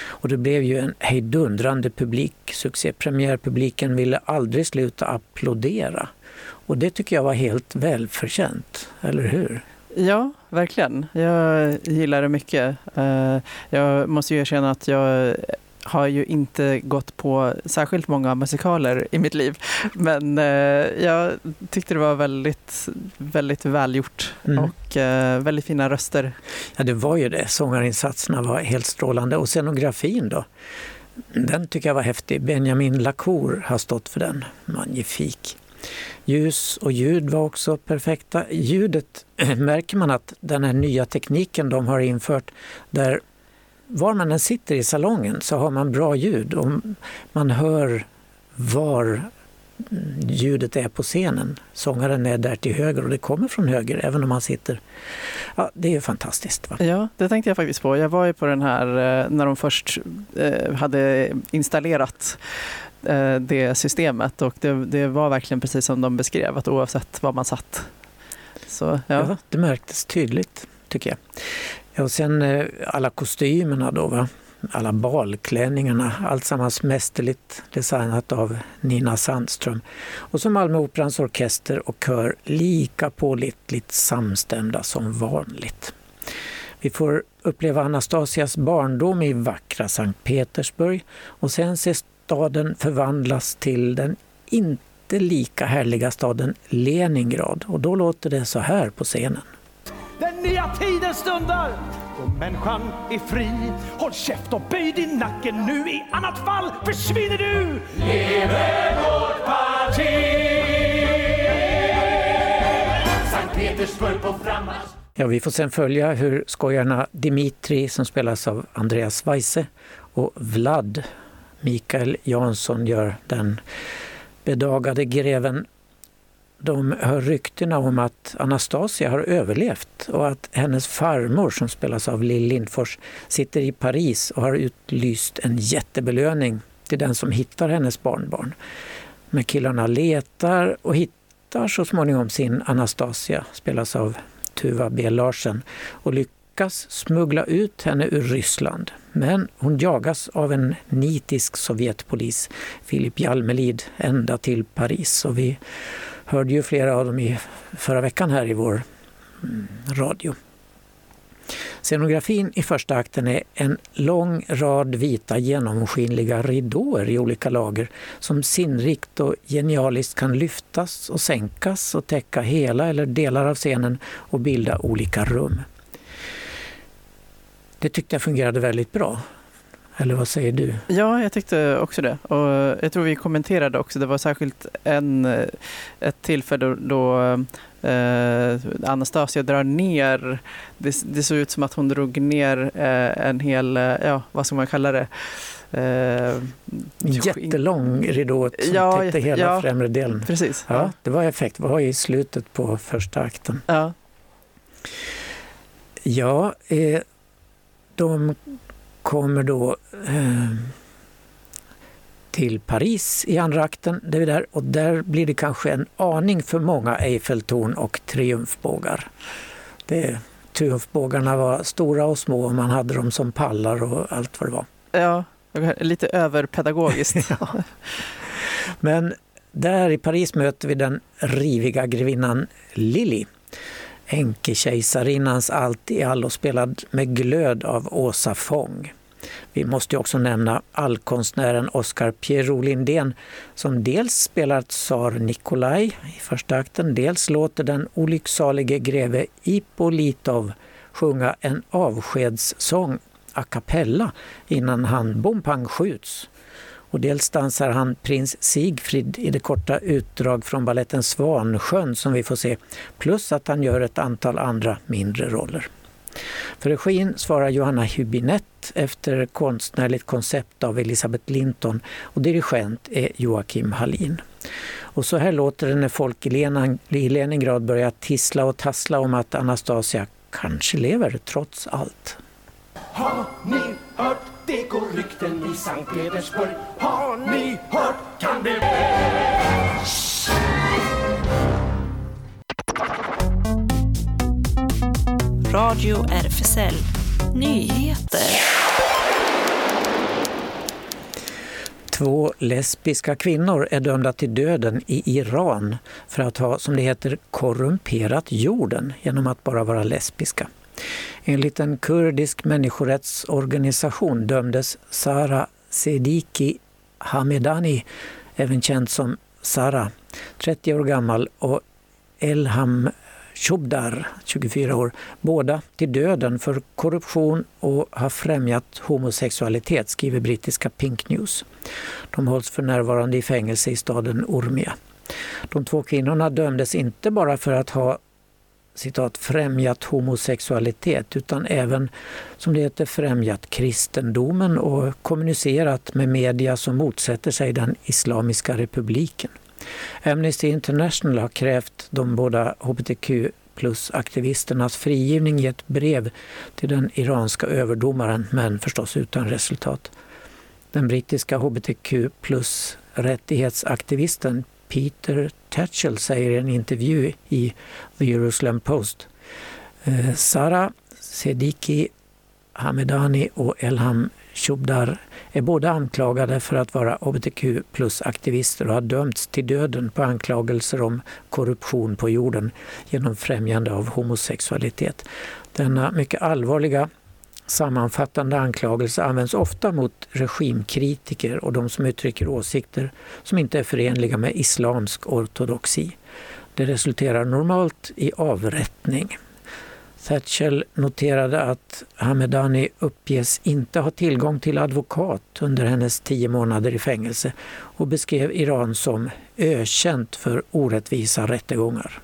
Och det blev ju en hejdundrande publiksuccé. Premiärpubliken ville aldrig sluta applådera. Och det tycker jag var helt välförtjänt, eller hur? Ja, verkligen. Jag gillar det mycket. Eh, jag måste ju erkänna att jag har ju inte gått på särskilt många musikaler i mitt liv. Men eh, jag tyckte det var väldigt, väldigt välgjort Mm. och eh, väldigt fina röster. Ja, det var ju det. Sångarinsatserna var helt strålande. Och scenografin då? Den tycker jag var häftig. Benjamin Lacour har stått för den. Magnifik. Ljus och ljud var också perfekta. Ljudet *clears throat* märker man att den här nya tekniken de har infört där var man än sitter i salongen så har man bra ljud och man hör var ljudet är på scenen. Sångaren är där till höger och det kommer från höger även om man sitter. Ja, det är fantastiskt. Va? Ja, det tänkte jag faktiskt på. Jag var ju på den här eh, när de först eh, hade installerat eh, det systemet och det, det var verkligen precis som de beskrev, att oavsett var man satt. Så ja, Ja, det märktes tydligt tycker jag. Ja, och sen eh, alla kostymerna då, va? alla balklänningarna, alltsammans mästerligt designat av Nina Sandström. Och så Malmöoperans orkester och kör lika pålitligt samstämda som vanligt. Vi får uppleva Anastasias barndom i vackra Sankt Petersburg och sen ser staden förvandlas till den inte lika härliga staden Leningrad och då låter det så här på scenen. Den nya tiden stundar och människan är fri. Håll käft och böj din nacke nu, i annat fall försvinner du. Leve vårt parti! Sankt Petersburg på frammarsch. Ja, vi får sen följa hur skojarna Dimitri, som spelas av Andreas Weise, och Vlad, Mikael Jansson, gör den bedagade greven. De hör ryktena om att Anastasia har överlevt och att hennes farmor, som spelas av Lill Lindfors, sitter i Paris och har utlyst en jättebelöning till den som hittar hennes barnbarn. Men killarna letar och hittar så småningom sin Anastasia, spelas av Tuva B Larsen, och lyckas smuggla ut henne ur Ryssland. Men hon jagas av en nitisk Sovjetpolis, Filip Jalmelid, ända till Paris. Och vi hörde ju flera av dem i förra veckan här i vår mm, radio. Scenografin i första akten är en lång rad vita genomskinliga ridåer i olika lager som sinnrikt och genialiskt kan lyftas och sänkas och täcka hela eller delar av scenen och bilda olika rum. Det tyckte jag fungerade väldigt bra. Eller vad säger du? Ja, jag tyckte också det. Och jag tror vi kommenterade också, det var särskilt en, eh, ett tillfälle då, eh, Anastasia drar ner, det, det såg ut som att hon drog ner eh, en hel, eh, ja vad ska man kalla det? Eh, jättelång ridå som Ja, täckte hela ja. främre delen. Precis. Ja, det var effekt. Det var i slutet på första akten. Ja. Ja, eh, de kommer då eh, till Paris i andra akten. Det är där, och där blir det kanske en aning för många Eiffeltorn och triumfbågar. Det, triumfbågarna var stora och små och man hade dem som pallar och allt vad det var. ja, lite överpedagogiskt. *laughs* Men där i Paris möter vi den riviga grevinnan Lili. Änkekejsarinnans allt i allo spelad med glöd av Åsa Fång. Vi måste också nämna allkonstnären Oskar Pierrot Lindén som dels spelar tsar Nikolaj i första akten, dels låter den olycksalige greve Ippolitov sjunga en avskedssång a cappella innan han bompang skjuts. Och dels dansar han prins Sigfrid i det korta utdrag från balletten Svansjön som vi får se, plus att han gör ett antal andra mindre roller. För regin svarar Johanna Hübinette efter konstnärligt koncept av Elisabeth Linton och dirigent är Joakim Hallin. Och så här låter det när folk i, Leningrad börjar tissla och tassla om att Anastasia kanske lever trots allt. Har ni hört? Det går rykten i Sankt Petersburg. Har ni hört? Kan det... Radio RFSL Nyheter. Två lesbiska kvinnor är dömda till döden i Iran för att ha, som det heter, korrumperat jorden genom att bara vara lesbiska. Enligt en kurdisk människorättsorganisation dömdes Sara Sediki Hamedani, även känd som Sara, 30 år gammal, och Elham Chubdar, 24 år, båda till döden för korruption och har främjat homosexualitet, skriver brittiska Pink News. De hålls för närvarande i fängelse i staden Urmia. De två kvinnorna dömdes inte bara för att ha citat, främjat homosexualitet utan även, som det heter, främjat kristendomen och kommunicerat med media som motsätter sig den Islamiska republiken. Amnesty International har krävt de båda hbtq plus-aktivisternas frigivning i ett brev till den iranska överdomaren, men förstås utan resultat. Den brittiska hbtq plus-rättighetsaktivisten Peter Tatchell säger i en intervju i The Jerusalem Post. Eh, Sara Sediki Hamedani och Elham Shubdar är båda anklagade för att vara hbtq plus-aktivister och har dömts till döden på anklagelser om korruption på jorden genom främjande av homosexualitet. Denna mycket allvarliga sammanfattande anklagelse används ofta mot regimkritiker och de som uttrycker åsikter som inte är förenliga med islamsk ortodoxi. Det resulterar normalt i avrättning. Thatchell noterade att Hamedani uppges inte ha tillgång till advokat under hennes tio månader i fängelse och beskrev Iran som ökänt för orättvisa rättegångar.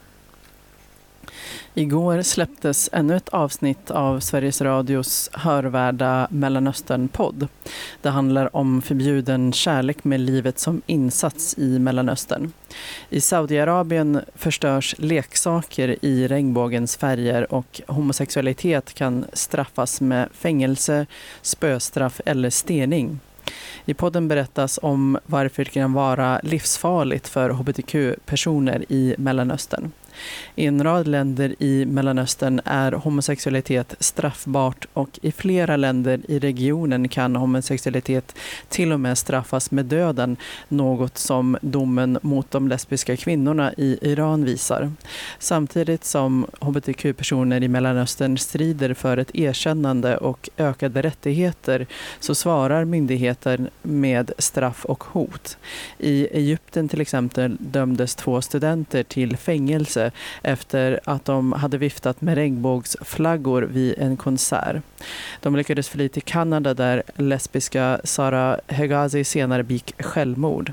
Igår släpptes ännu ett avsnitt av Sveriges Radios hörvärda Mellanöstern-podd. Det handlar om förbjuden kärlek med livet som insats i Mellanöstern. I Saudiarabien förstörs leksaker i regnbågens färger och homosexualitet kan straffas med fängelse, spöstraff eller stening. I podden berättas om varför det kan vara livsfarligt för hbtq-personer i Mellanöstern. I en rad länder i Mellanöstern är homosexualitet straffbart och i flera länder i regionen kan homosexualitet till och med straffas med döden, något som domen mot de lesbiska kvinnorna i Iran visar. Samtidigt som hbtq-personer i Mellanöstern strider för ett erkännande och ökade rättigheter så svarar myndigheter med straff och hot. I Egypten till exempel dömdes två studenter till fängelse efter att de hade viftat med regnbågsflaggor vid en konsert. De lyckades fly till Kanada där lesbiska Sara Hegazi senare begick självmord.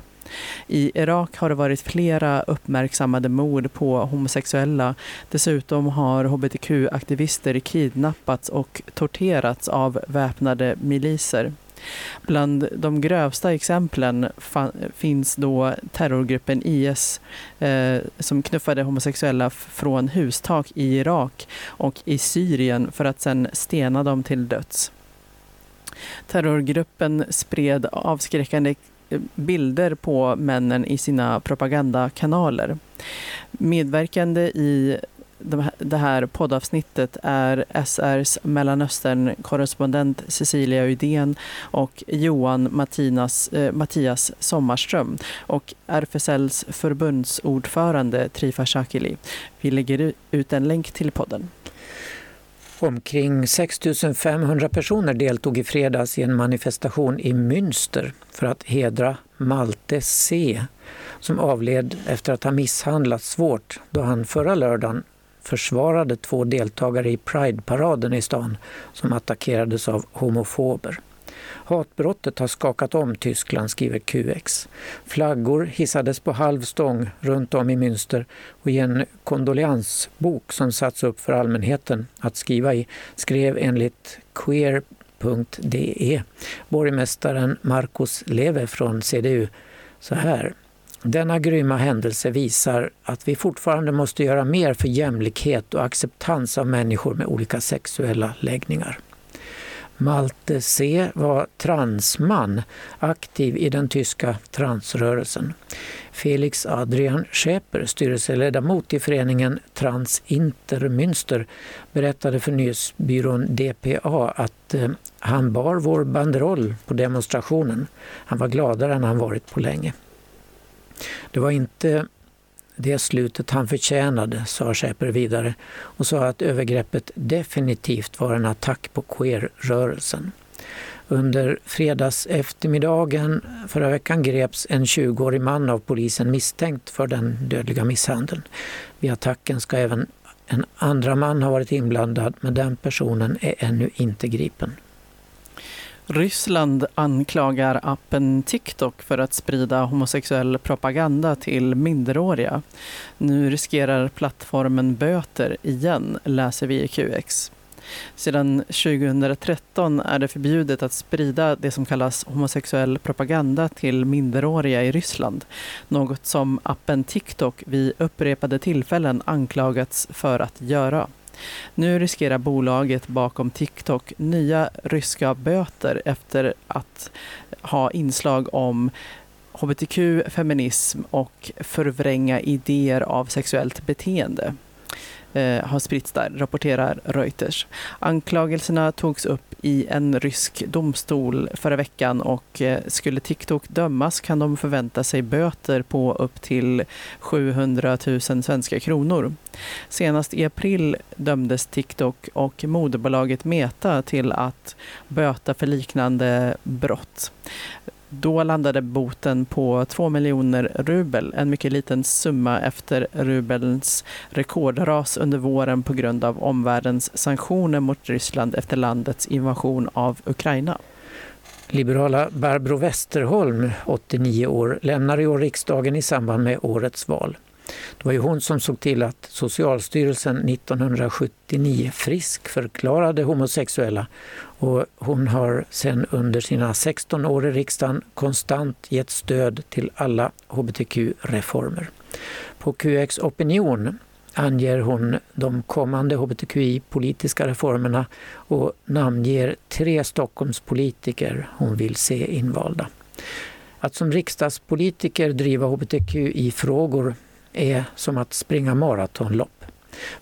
I Irak har det varit flera uppmärksammade mord på homosexuella. Dessutom har hbtq-aktivister kidnappats och torterats av väpnade miliser. Bland de grövsta exemplen finns då terrorgruppen IS eh, som knuffade homosexuella från hustak i Irak och i Syrien för att sedan stena dem till döds. Terrorgruppen spred avskräckande eh, bilder på männen i sina propagandakanaler. Medverkande i det här poddavsnittet är SRs Mellanöstern-korrespondent Cecilia Uddén och Johan Mattinas, eh, Mattias Sommarström och RFSLs förbundsordförande Trifa Shakili. Vi lägger ut en länk till podden. Omkring 6 500 personer deltog i fredags i en manifestation i Münster för att hedra Malte C som avled efter att ha misshandlats svårt då han förra lördagen försvarade två deltagare i Pride-paraden i stan som attackerades av homofober. Hatbrottet har skakat om Tyskland, skriver QX. Flaggor hissades på halv stång runt om i Münster och i en kondoleansbok som satts upp för allmänheten att skriva i skrev enligt queer.de borgmästaren Markus Lewe från CDU så här. Denna grymma händelse visar att vi fortfarande måste göra mer för jämlikhet och acceptans av människor med olika sexuella läggningar. Malte C var transman, aktiv i den tyska transrörelsen. Felix Adrian Schäper, styrelseledamot i föreningen Transintermünster, berättade för nyhetsbyrån DPA att eh, han bar vår banderoll på demonstrationen. Han var gladare än han varit på länge. Det var inte det slutet han förtjänade, sa Schäper vidare och sa att övergreppet definitivt var en attack på queer-rörelsen. Under fredags eftermiddagen förra veckan greps en 20-årig man av polisen misstänkt för den dödliga misshandeln. Vid attacken ska även en andra man ha varit inblandad men den personen är ännu inte gripen. Ryssland anklagar appen TikTok för att sprida homosexuell propaganda till minderåriga. Nu riskerar plattformen böter igen, läser vi i QX. Sedan 2013 är det förbjudet att sprida det som kallas homosexuell propaganda till minderåriga i Ryssland. Något som appen TikTok vid upprepade tillfällen anklagats för att göra. Nu riskerar bolaget bakom TikTok nya ryska böter efter att ha inslag om hbtq, feminism och förvränga idéer av sexuellt beteende eh, har spritts där, rapporterar Reuters. Anklagelserna togs upp i en rysk domstol förra veckan och eh, skulle TikTok dömas kan de förvänta sig böter på upp till 700 000 svenska kronor. Senast i april dömdes TikTok och moderbolaget Meta till att böta för liknande brott. Då landade boten på 2 miljoner rubel, en mycket liten summa efter rubelns rekordras under våren på grund av omvärldens sanktioner mot Ryssland efter landets invasion av Ukraina. Liberala Barbro Westerholm, 89 år, lämnar i år riksdagen i samband med årets val. Det var ju hon som såg till att Socialstyrelsen 1979 friskförklarade homosexuella och hon har sedan under sina 16 år i riksdagen konstant gett stöd till alla hbtq-reformer. På QX Opinion anger hon de kommande hbtqi-politiska reformerna och namnger tre Stockholmspolitiker hon vill se invalda. Att som riksdagspolitiker driva hbtqi-frågor är som att springa maratonlopp.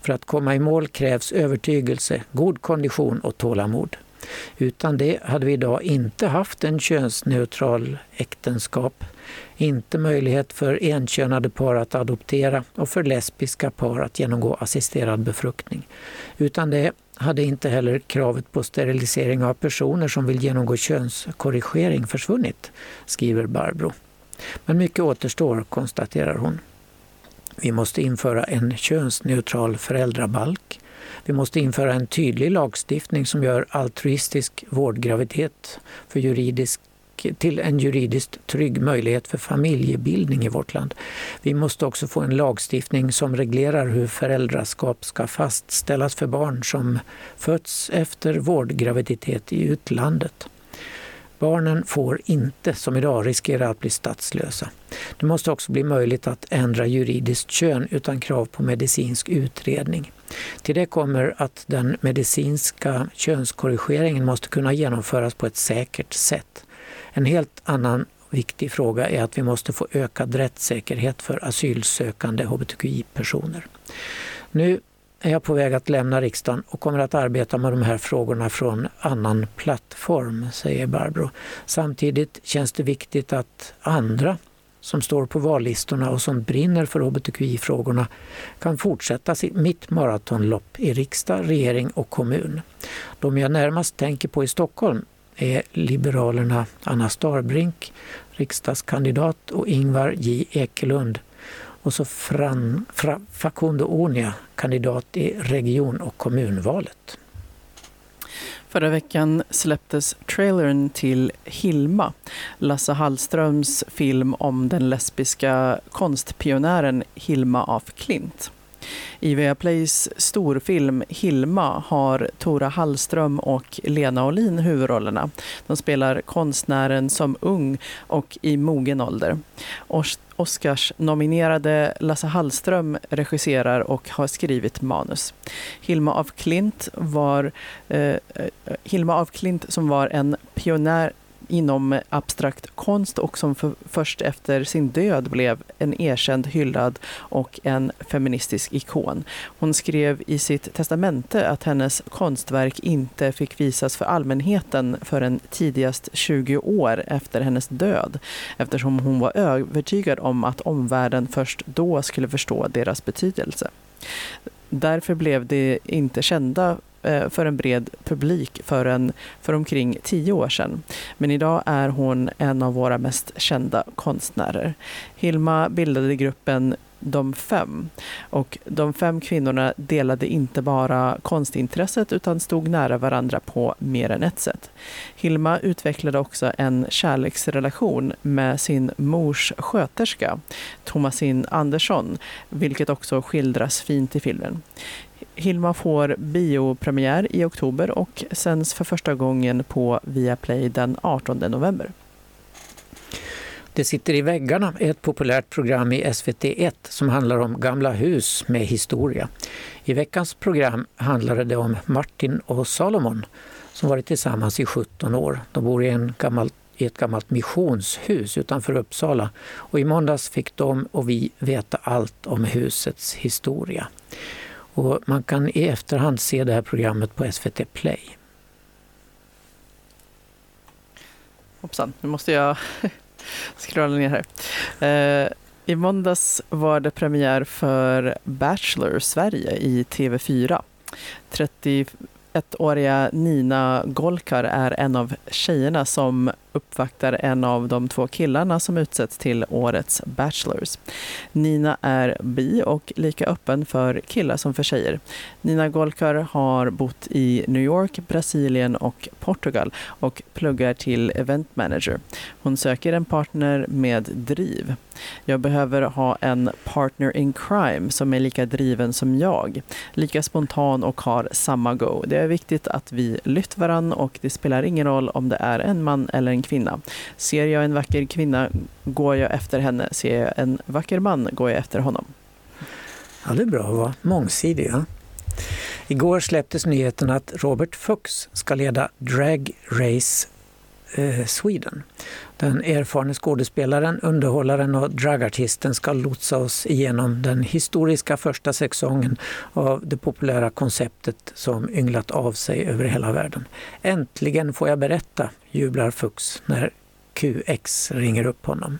För att komma i mål krävs övertygelse, god kondition och tålamod. Utan det hade vi idag inte haft en könsneutral äktenskap, inte möjlighet för enkönade par att adoptera och för lesbiska par att genomgå assisterad befruktning. Utan det hade inte heller kravet på sterilisering av personer som vill genomgå könskorrigering försvunnit, skriver Barbro. Men mycket återstår, konstaterar hon. Vi måste införa en könsneutral föräldrabalk. Vi måste införa en tydlig lagstiftning som gör altruistisk vårdgraviditet för juridisk till en juridiskt trygg möjlighet för familjebildning i vårt land. Vi måste också få en lagstiftning som reglerar hur föräldraskap ska fastställas för barn som fötts efter vårdgraviditet i utlandet. Barnen får inte, som idag, riskera att bli statslösa. Det måste också bli möjligt att ändra juridiskt kön utan krav på medicinsk utredning. Till det kommer att den medicinska könskorrigeringen måste kunna genomföras på ett säkert sätt. En helt annan viktig fråga är att vi måste få ökad rättssäkerhet för asylsökande hbtqi-personer. Nu är jag på väg att lämna riksdagen och kommer att arbeta med de här frågorna från annan plattform, säger Barbro. Samtidigt känns det viktigt att andra som står på vallistorna och som brinner för hbtqi-frågorna kan fortsätta mitt maratonlopp i riksdag, regering och kommun. De jag närmast tänker på i Stockholm är Liberalerna Anna Starbrink, riksdagskandidat och Ingvar J Ekelund, och så Fran, Fra, Facundo Onia, kandidat i region och kommunvalet. Förra veckan släpptes trailern till Hilma, Lasse Hallströms film om den lesbiska konstpionjären Hilma af Klint. I Viaplays storfilm Hilma har Tora Hallström och Lena Olin huvudrollerna. De spelar konstnären som ung och i mogen ålder. Oscars-nominerade Lasse Hallström regisserar och har skrivit manus. Hilma af Klint, var, eh, eh, Hilma af Klint som var en pionjär inom abstrakt konst och som för, först efter sin död blev en erkänd, hyllad och en feministisk ikon. Hon skrev i sitt testamente att hennes konstverk inte fick visas för allmänheten förrän tidigast 20 år efter hennes död eftersom hon var övertygad om att omvärlden först då skulle förstå deras betydelse. Därför blev de inte kända Eh, för en bred publik förrän för omkring tio år sedan. Men idag är hon en av våra mest kända konstnärer. Hilma bildade gruppen De fem och de fem kvinnorna delade inte bara konstintresset utan stod nära varandra på mer än ett sätt. Hilma utvecklade också en kärleksrelation med sin mors sköterska, Thomasin Andersson, vilket också skildras fint i filmen. Hilma får biopremiär i oktober och sänds för första gången på Viaplay den 18 november. Det sitter i väggarna är ett populärt program i SVT1 som handlar om gamla hus med historia. I veckans program handlade det om Martin och Salomon som varit tillsammans i 17 år. De bor i, en gammal, i ett gammalt missionshus utanför Uppsala och i måndags fick de och vi veta allt om husets historia. Och man kan i efterhand se det här programmet på SVT Play. Hoppsan, nu måste jag *laughs* scrolla ner här. Eh, I måndags var det premiär för Bachelor Sverige i TV4. 31-åriga Nina Golkar är en av tjejerna som uppvaktar en av de två killarna som utsätts till årets Bachelors. Nina är bi och lika öppen för killar som för tjejer. Nina Golkar har bott i New York, Brasilien och Portugal och pluggar till event manager. Hon söker en partner med driv. Jag behöver ha en partner in crime som är lika driven som jag, lika spontan och har samma go. Det är viktigt att vi lytt varann och det spelar ingen roll om det är en man eller en kvinna. Ser jag en vacker kvinna går jag efter henne. Ser jag en vacker man går jag efter honom. Ja, det är bra att vara mångsidig. Ja. Igår släpptes nyheten att Robert Fuchs ska leda Drag Race eh, Sweden. Den erfarne skådespelaren, underhållaren och dragartisten ska lotsa oss igenom den historiska första säsongen av det populära konceptet som ynglat av sig över hela världen. Äntligen får jag berätta, jublar Fux när QX ringer upp honom.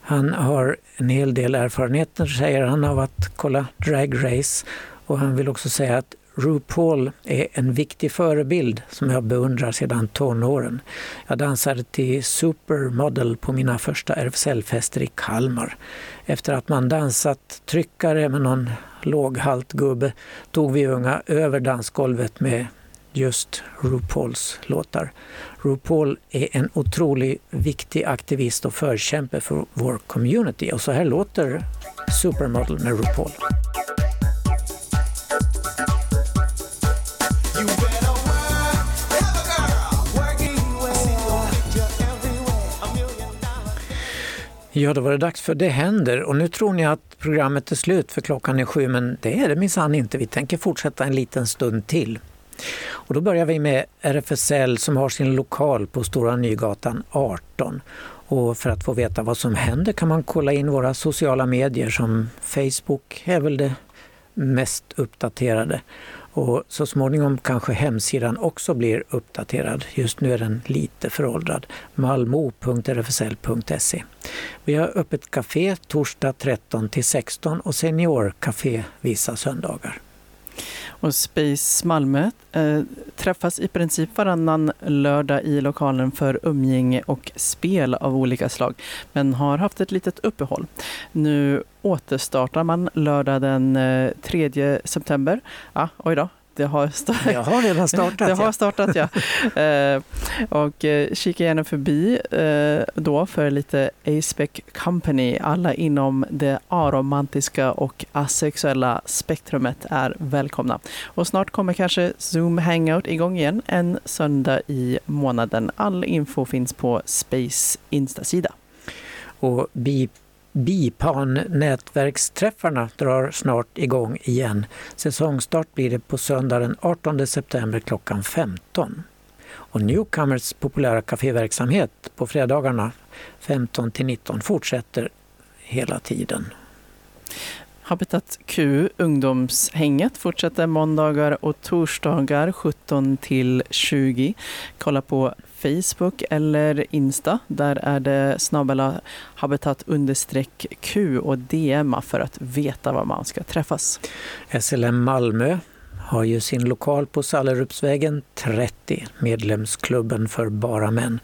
Han har en hel del erfarenheter, säger han, av att kolla Drag Race och han vill också säga att RuPaul är en viktig förebild som jag beundrar sedan tonåren. Jag dansade till Supermodel på mina första RFSL-fester i Kalmar. Efter att man dansat tryckare med någon låghalt gubbe tog vi unga över dansgolvet med just RuPauls låtar. RuPaul är en otroligt viktig aktivist och förkämpe för vår community och så här låter Supermodel med RuPaul. Ja, då var det dags för Det händer och nu tror ni att programmet är slut för klockan är sju, men det är det minsann inte. Vi tänker fortsätta en liten stund till. Och då börjar vi med RFSL som har sin lokal på Stora Nygatan 18. Och för att få veta vad som händer kan man kolla in våra sociala medier som Facebook är väl det mest uppdaterade. Och så småningom kanske hemsidan också blir uppdaterad. Just nu är den lite föråldrad. malmo.rfsl.se. Vi har öppet café torsdag 13 till 16 och seniorcafé vissa söndagar. Och Space Malmö eh, träffas i princip varannan lördag i lokalen för umgänge och spel av olika slag, men har haft ett litet uppehåll. Nu återstartar man lördag den eh, 3 september. Ah, oj då, det har, sta- Jag har redan startat. *laughs* det har startat, ja. *laughs* Eh, och eh, kika gärna förbi eh, då för lite Aspec Company. Alla inom det aromantiska och asexuella spektrumet är välkomna. Och snart kommer kanske Zoom Hangout igång igen en söndag i månaden. All info finns på Space Insta-sida. Och Bipan-nätverksträffarna drar snart igång igen. Säsongstart blir det på söndag den 18 september klockan 15. Och Newcomers populära kaféverksamhet på fredagarna 15 till 19 fortsätter hela tiden. Habitat Q, ungdomshänget, fortsätter måndagar och torsdagar 17 till 20. Kolla på Facebook eller Insta. Där är det snabbela habitat understreck Q och DMa för att veta var man ska träffas. SLM Malmö har ju sin lokal på Sallerupsvägen 30, medlemsklubben för bara män.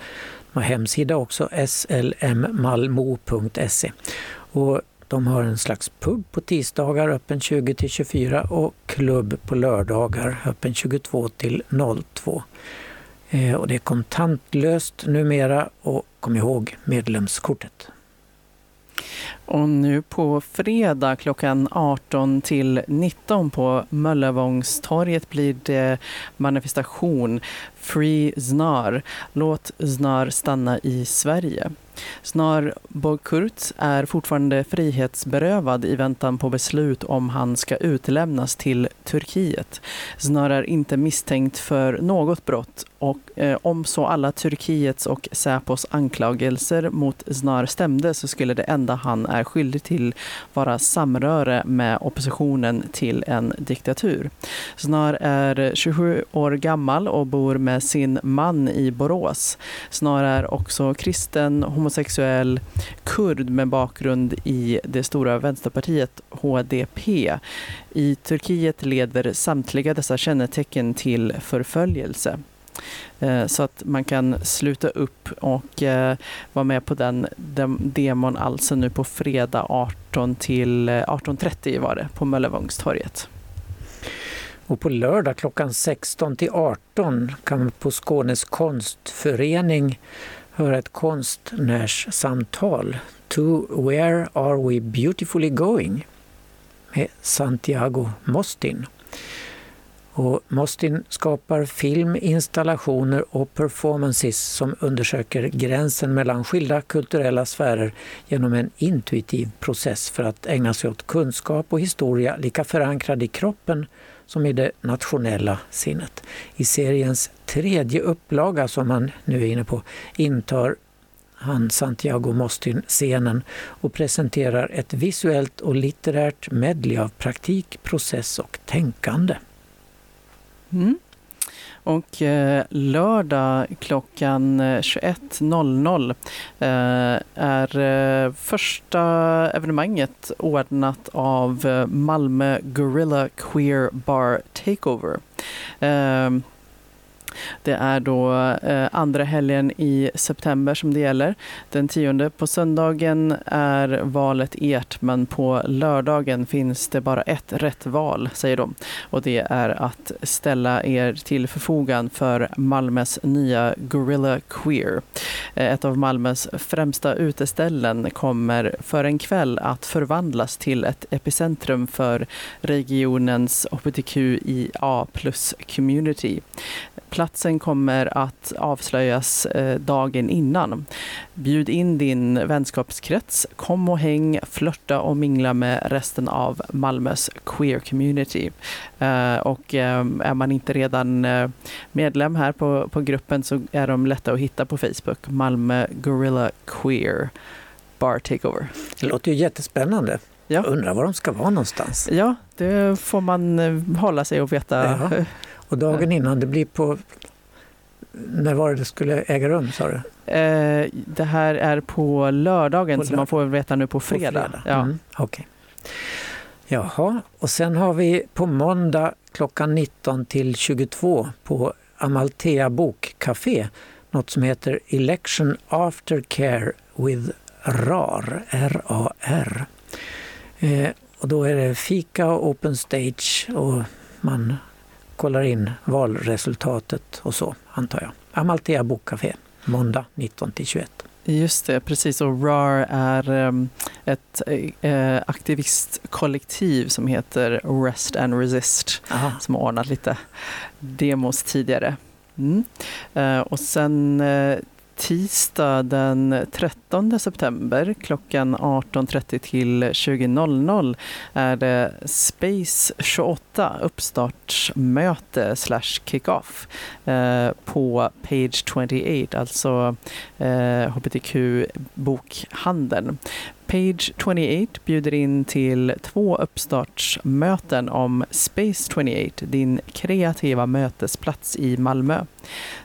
De har hemsida också, slmmalmo.se. Och de har en slags pub på tisdagar öppen 20 till 24 och klubb på lördagar öppen 22 till 02. Eh, Och det är kontantlöst numera och kom ihåg medlemskortet. Och nu på fredag klockan 18 till 19 på Möllevångstorget blir det manifestation Free Znar. Låt Znar stanna i Sverige. Znar Bokurt är fortfarande frihetsberövad i väntan på beslut om han ska utlämnas till Turkiet. Znar är inte misstänkt för något brott och eh, om så alla Turkiets och Säpos anklagelser mot Znar stämde så skulle det enda han är skyldig till vara samröre med oppositionen till en diktatur. Znar är 27 år gammal och bor med sin man i Borås. Znar är också kristen, homosexuell, kurd med bakgrund i det stora vänsterpartiet HDP. I Turkiet leder samtliga dessa kännetecken till förföljelse. Eh, så att man kan sluta upp och eh, vara med på den demon alltså nu på fredag 18 till eh, 18.30 var det på Möllevångstorget. Och på lördag klockan 16 till 18 kan man på Skånes konstförening höra ett konstnärssamtal. To Where Are We Beautifully Going? med Santiago Mostin. Och Mostin skapar film, installationer och performances som undersöker gränsen mellan skilda kulturella sfärer genom en intuitiv process för att ägna sig åt kunskap och historia lika förankrad i kroppen som i det nationella sinnet. I seriens tredje upplaga som man nu är inne på intar han Santiago Mostin scenen och presenterar ett visuellt och litterärt medley av praktik, process och tänkande. Mm. Och eh, lördag klockan eh, 21.00 eh, är eh, första evenemanget ordnat av eh, Malmö Gorilla Queer Bar Takeover. Eh, det är då eh, andra helgen i september som det gäller. Den tionde på söndagen är valet ert, men på lördagen finns det bara ett rätt val, säger de. Och det är att ställa er till förfogan för Malmös nya Gorilla Queer. Eh, ett av Malmös främsta uteställen kommer för en kväll att förvandlas till ett epicentrum för regionens hbtqia plus community. Platsen kommer att avslöjas eh, dagen innan. Bjud in din vänskapskrets, kom och häng, flörta och mingla med resten av Malmös queer community. Eh, Och eh, är man inte redan medlem här på, på gruppen så är de lätta att hitta på Facebook. Malmö Gorilla Queer Bar Takeover. Det låter ju jättespännande. Ja. Jag undrar var de ska vara någonstans. Ja, det får man hålla sig och veta. Ja. Och dagen innan, det blir på... När var det det skulle äga rum sa du? Eh, det här är på lördagen, På så lördag. man får veta nu på På fredag. Ja. Mm, okej. Jaha, och sen har vi på måndag klockan 19 till 22 på Amalthea Bokcafé något som heter Election Aftercare with RAR. R-A-R. Eh, och då är det fika och open stage och man kollar in valresultatet och så, antar jag. Amalthea Bokcafé, måndag 19 till 21. Just det, precis. Och RAR är um, ett eh, aktivistkollektiv som heter Rest and Resist Aha. som har ordnat lite demos tidigare. Mm. Eh, och sen eh, tisdag den 13 september klockan 18.30 till 20.00 är det Space 28 uppstartsmöte slash kickoff eh, på Page 28, alltså eh, hbtq-bokhandeln. Page 28 bjuder in till två uppstartsmöten om Space 28, din kreativa mötesplats i Malmö.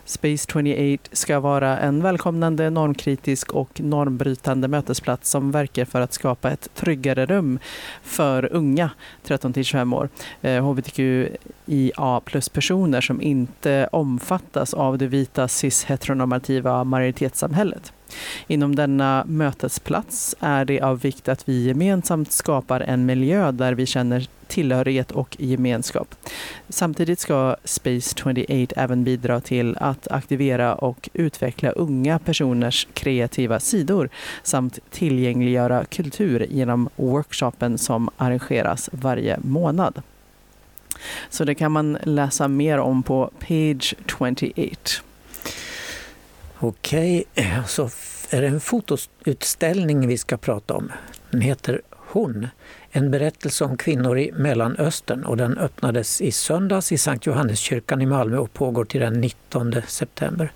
Space 28 ska vara en välkomnande, normkritisk och normbrytande mötesplats som verkar för att skapa ett tryggare rum för unga 13-25 år, eh, hbtqia plus-personer som inte omfattas av det vita cis-heteronormativa majoritetssamhället. Inom denna mötesplats är det av vikt att vi gemensamt skapar en miljö där vi känner tillhörighet och gemenskap. Samtidigt ska Space 28 även bidra till att aktivera och utveckla unga personers kreativa sidor samt tillgängliggöra kultur genom workshopen som arrangeras varje månad. Så det kan man läsa mer om på Page 28. Okej, så är det en fotoutställning vi ska prata om. Den heter Hon, en berättelse om kvinnor i Mellanöstern och den öppnades i söndags i Sankt Johanneskyrkan i Malmö och pågår till den 19 september.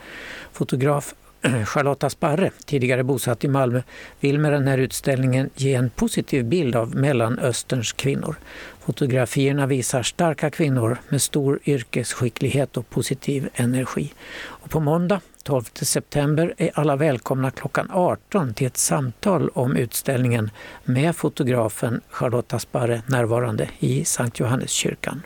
Fotograf *clears throat* Charlotta Sparre, tidigare bosatt i Malmö, vill med den här utställningen ge en positiv bild av Mellanösterns kvinnor. Fotografierna visar starka kvinnor med stor yrkesskicklighet och positiv energi. Och på måndag 12 september är alla välkomna klockan 18 till ett samtal om utställningen med fotografen Charlotta Sparre närvarande i Sankt Johanneskyrkan.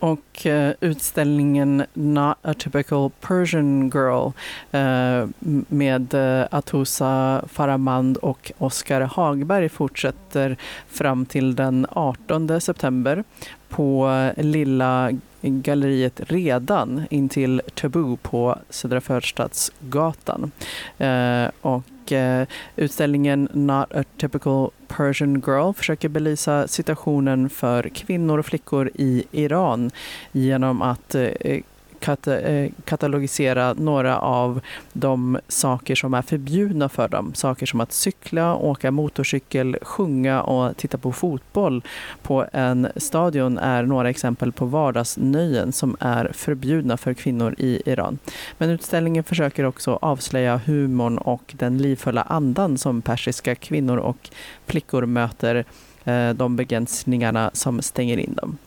Och eh, utställningen Not a typical Persian girl eh, med eh, Atusa Faramand och Oskar Hagberg fortsätter fram till den 18 september på Lilla galleriet Redan intill Tabu på Södra Förstadsgatan. Eh, och och eh, utställningen Not a typical Persian Girl försöker belysa situationen för kvinnor och flickor i Iran genom att eh, kata, eh, katalogisera några av de saker som är förbjudna för dem. Saker som att cykla, åka motorcykel, sjunga och titta på fotboll på en stadion är några exempel på vardagsnöjen som är förbjudna för kvinnor i Iran. Men utställningen försöker också avslöja humorn och den livfulla andan som persiska kvinnor och flickor möter eh, de begränsningarna som stänger in dem.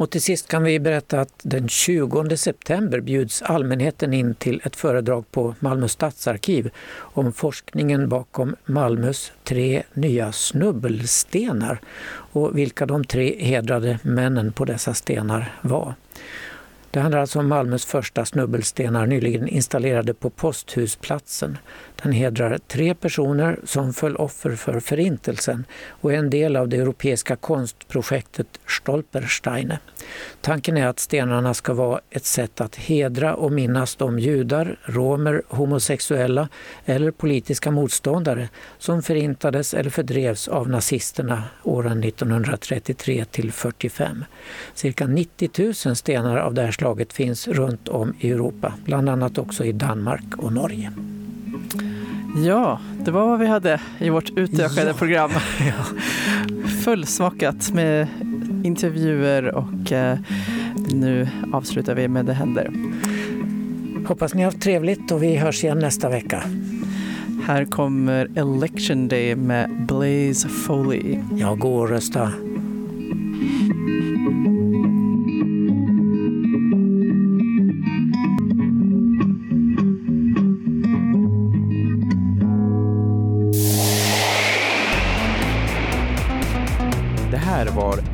Och till sist kan vi berätta att den 20 september bjuds allmänheten in till ett föredrag på Malmö stadsarkiv om forskningen bakom Malmös tre nya snubbelstenar och vilka de tre hedrade männen på dessa stenar var. Det handlar alltså om Malmös första snubbelstenar nyligen installerade på Posthusplatsen. Den hedrar tre personer som föll offer för Förintelsen och är en del av det europeiska konstprojektet Stolpersteine. Tanken är att stenarna ska vara ett sätt att hedra och minnas de judar, romer, homosexuella eller politiska motståndare som förintades eller fördrevs av nazisterna åren 1933 till 45. Cirka 90 000 stenar av det här slaget finns runt om i Europa, bland annat också i Danmark och Norge. Ja, det var vad vi hade i vårt utökade Ja. program. *laughs* Fullsmockat med intervjuer och eh, nu avslutar vi med Det händer. Hoppas ni har haft trevligt och vi hörs igen nästa vecka. Här kommer Election Day med Blaze Foley. Jag går och rösta.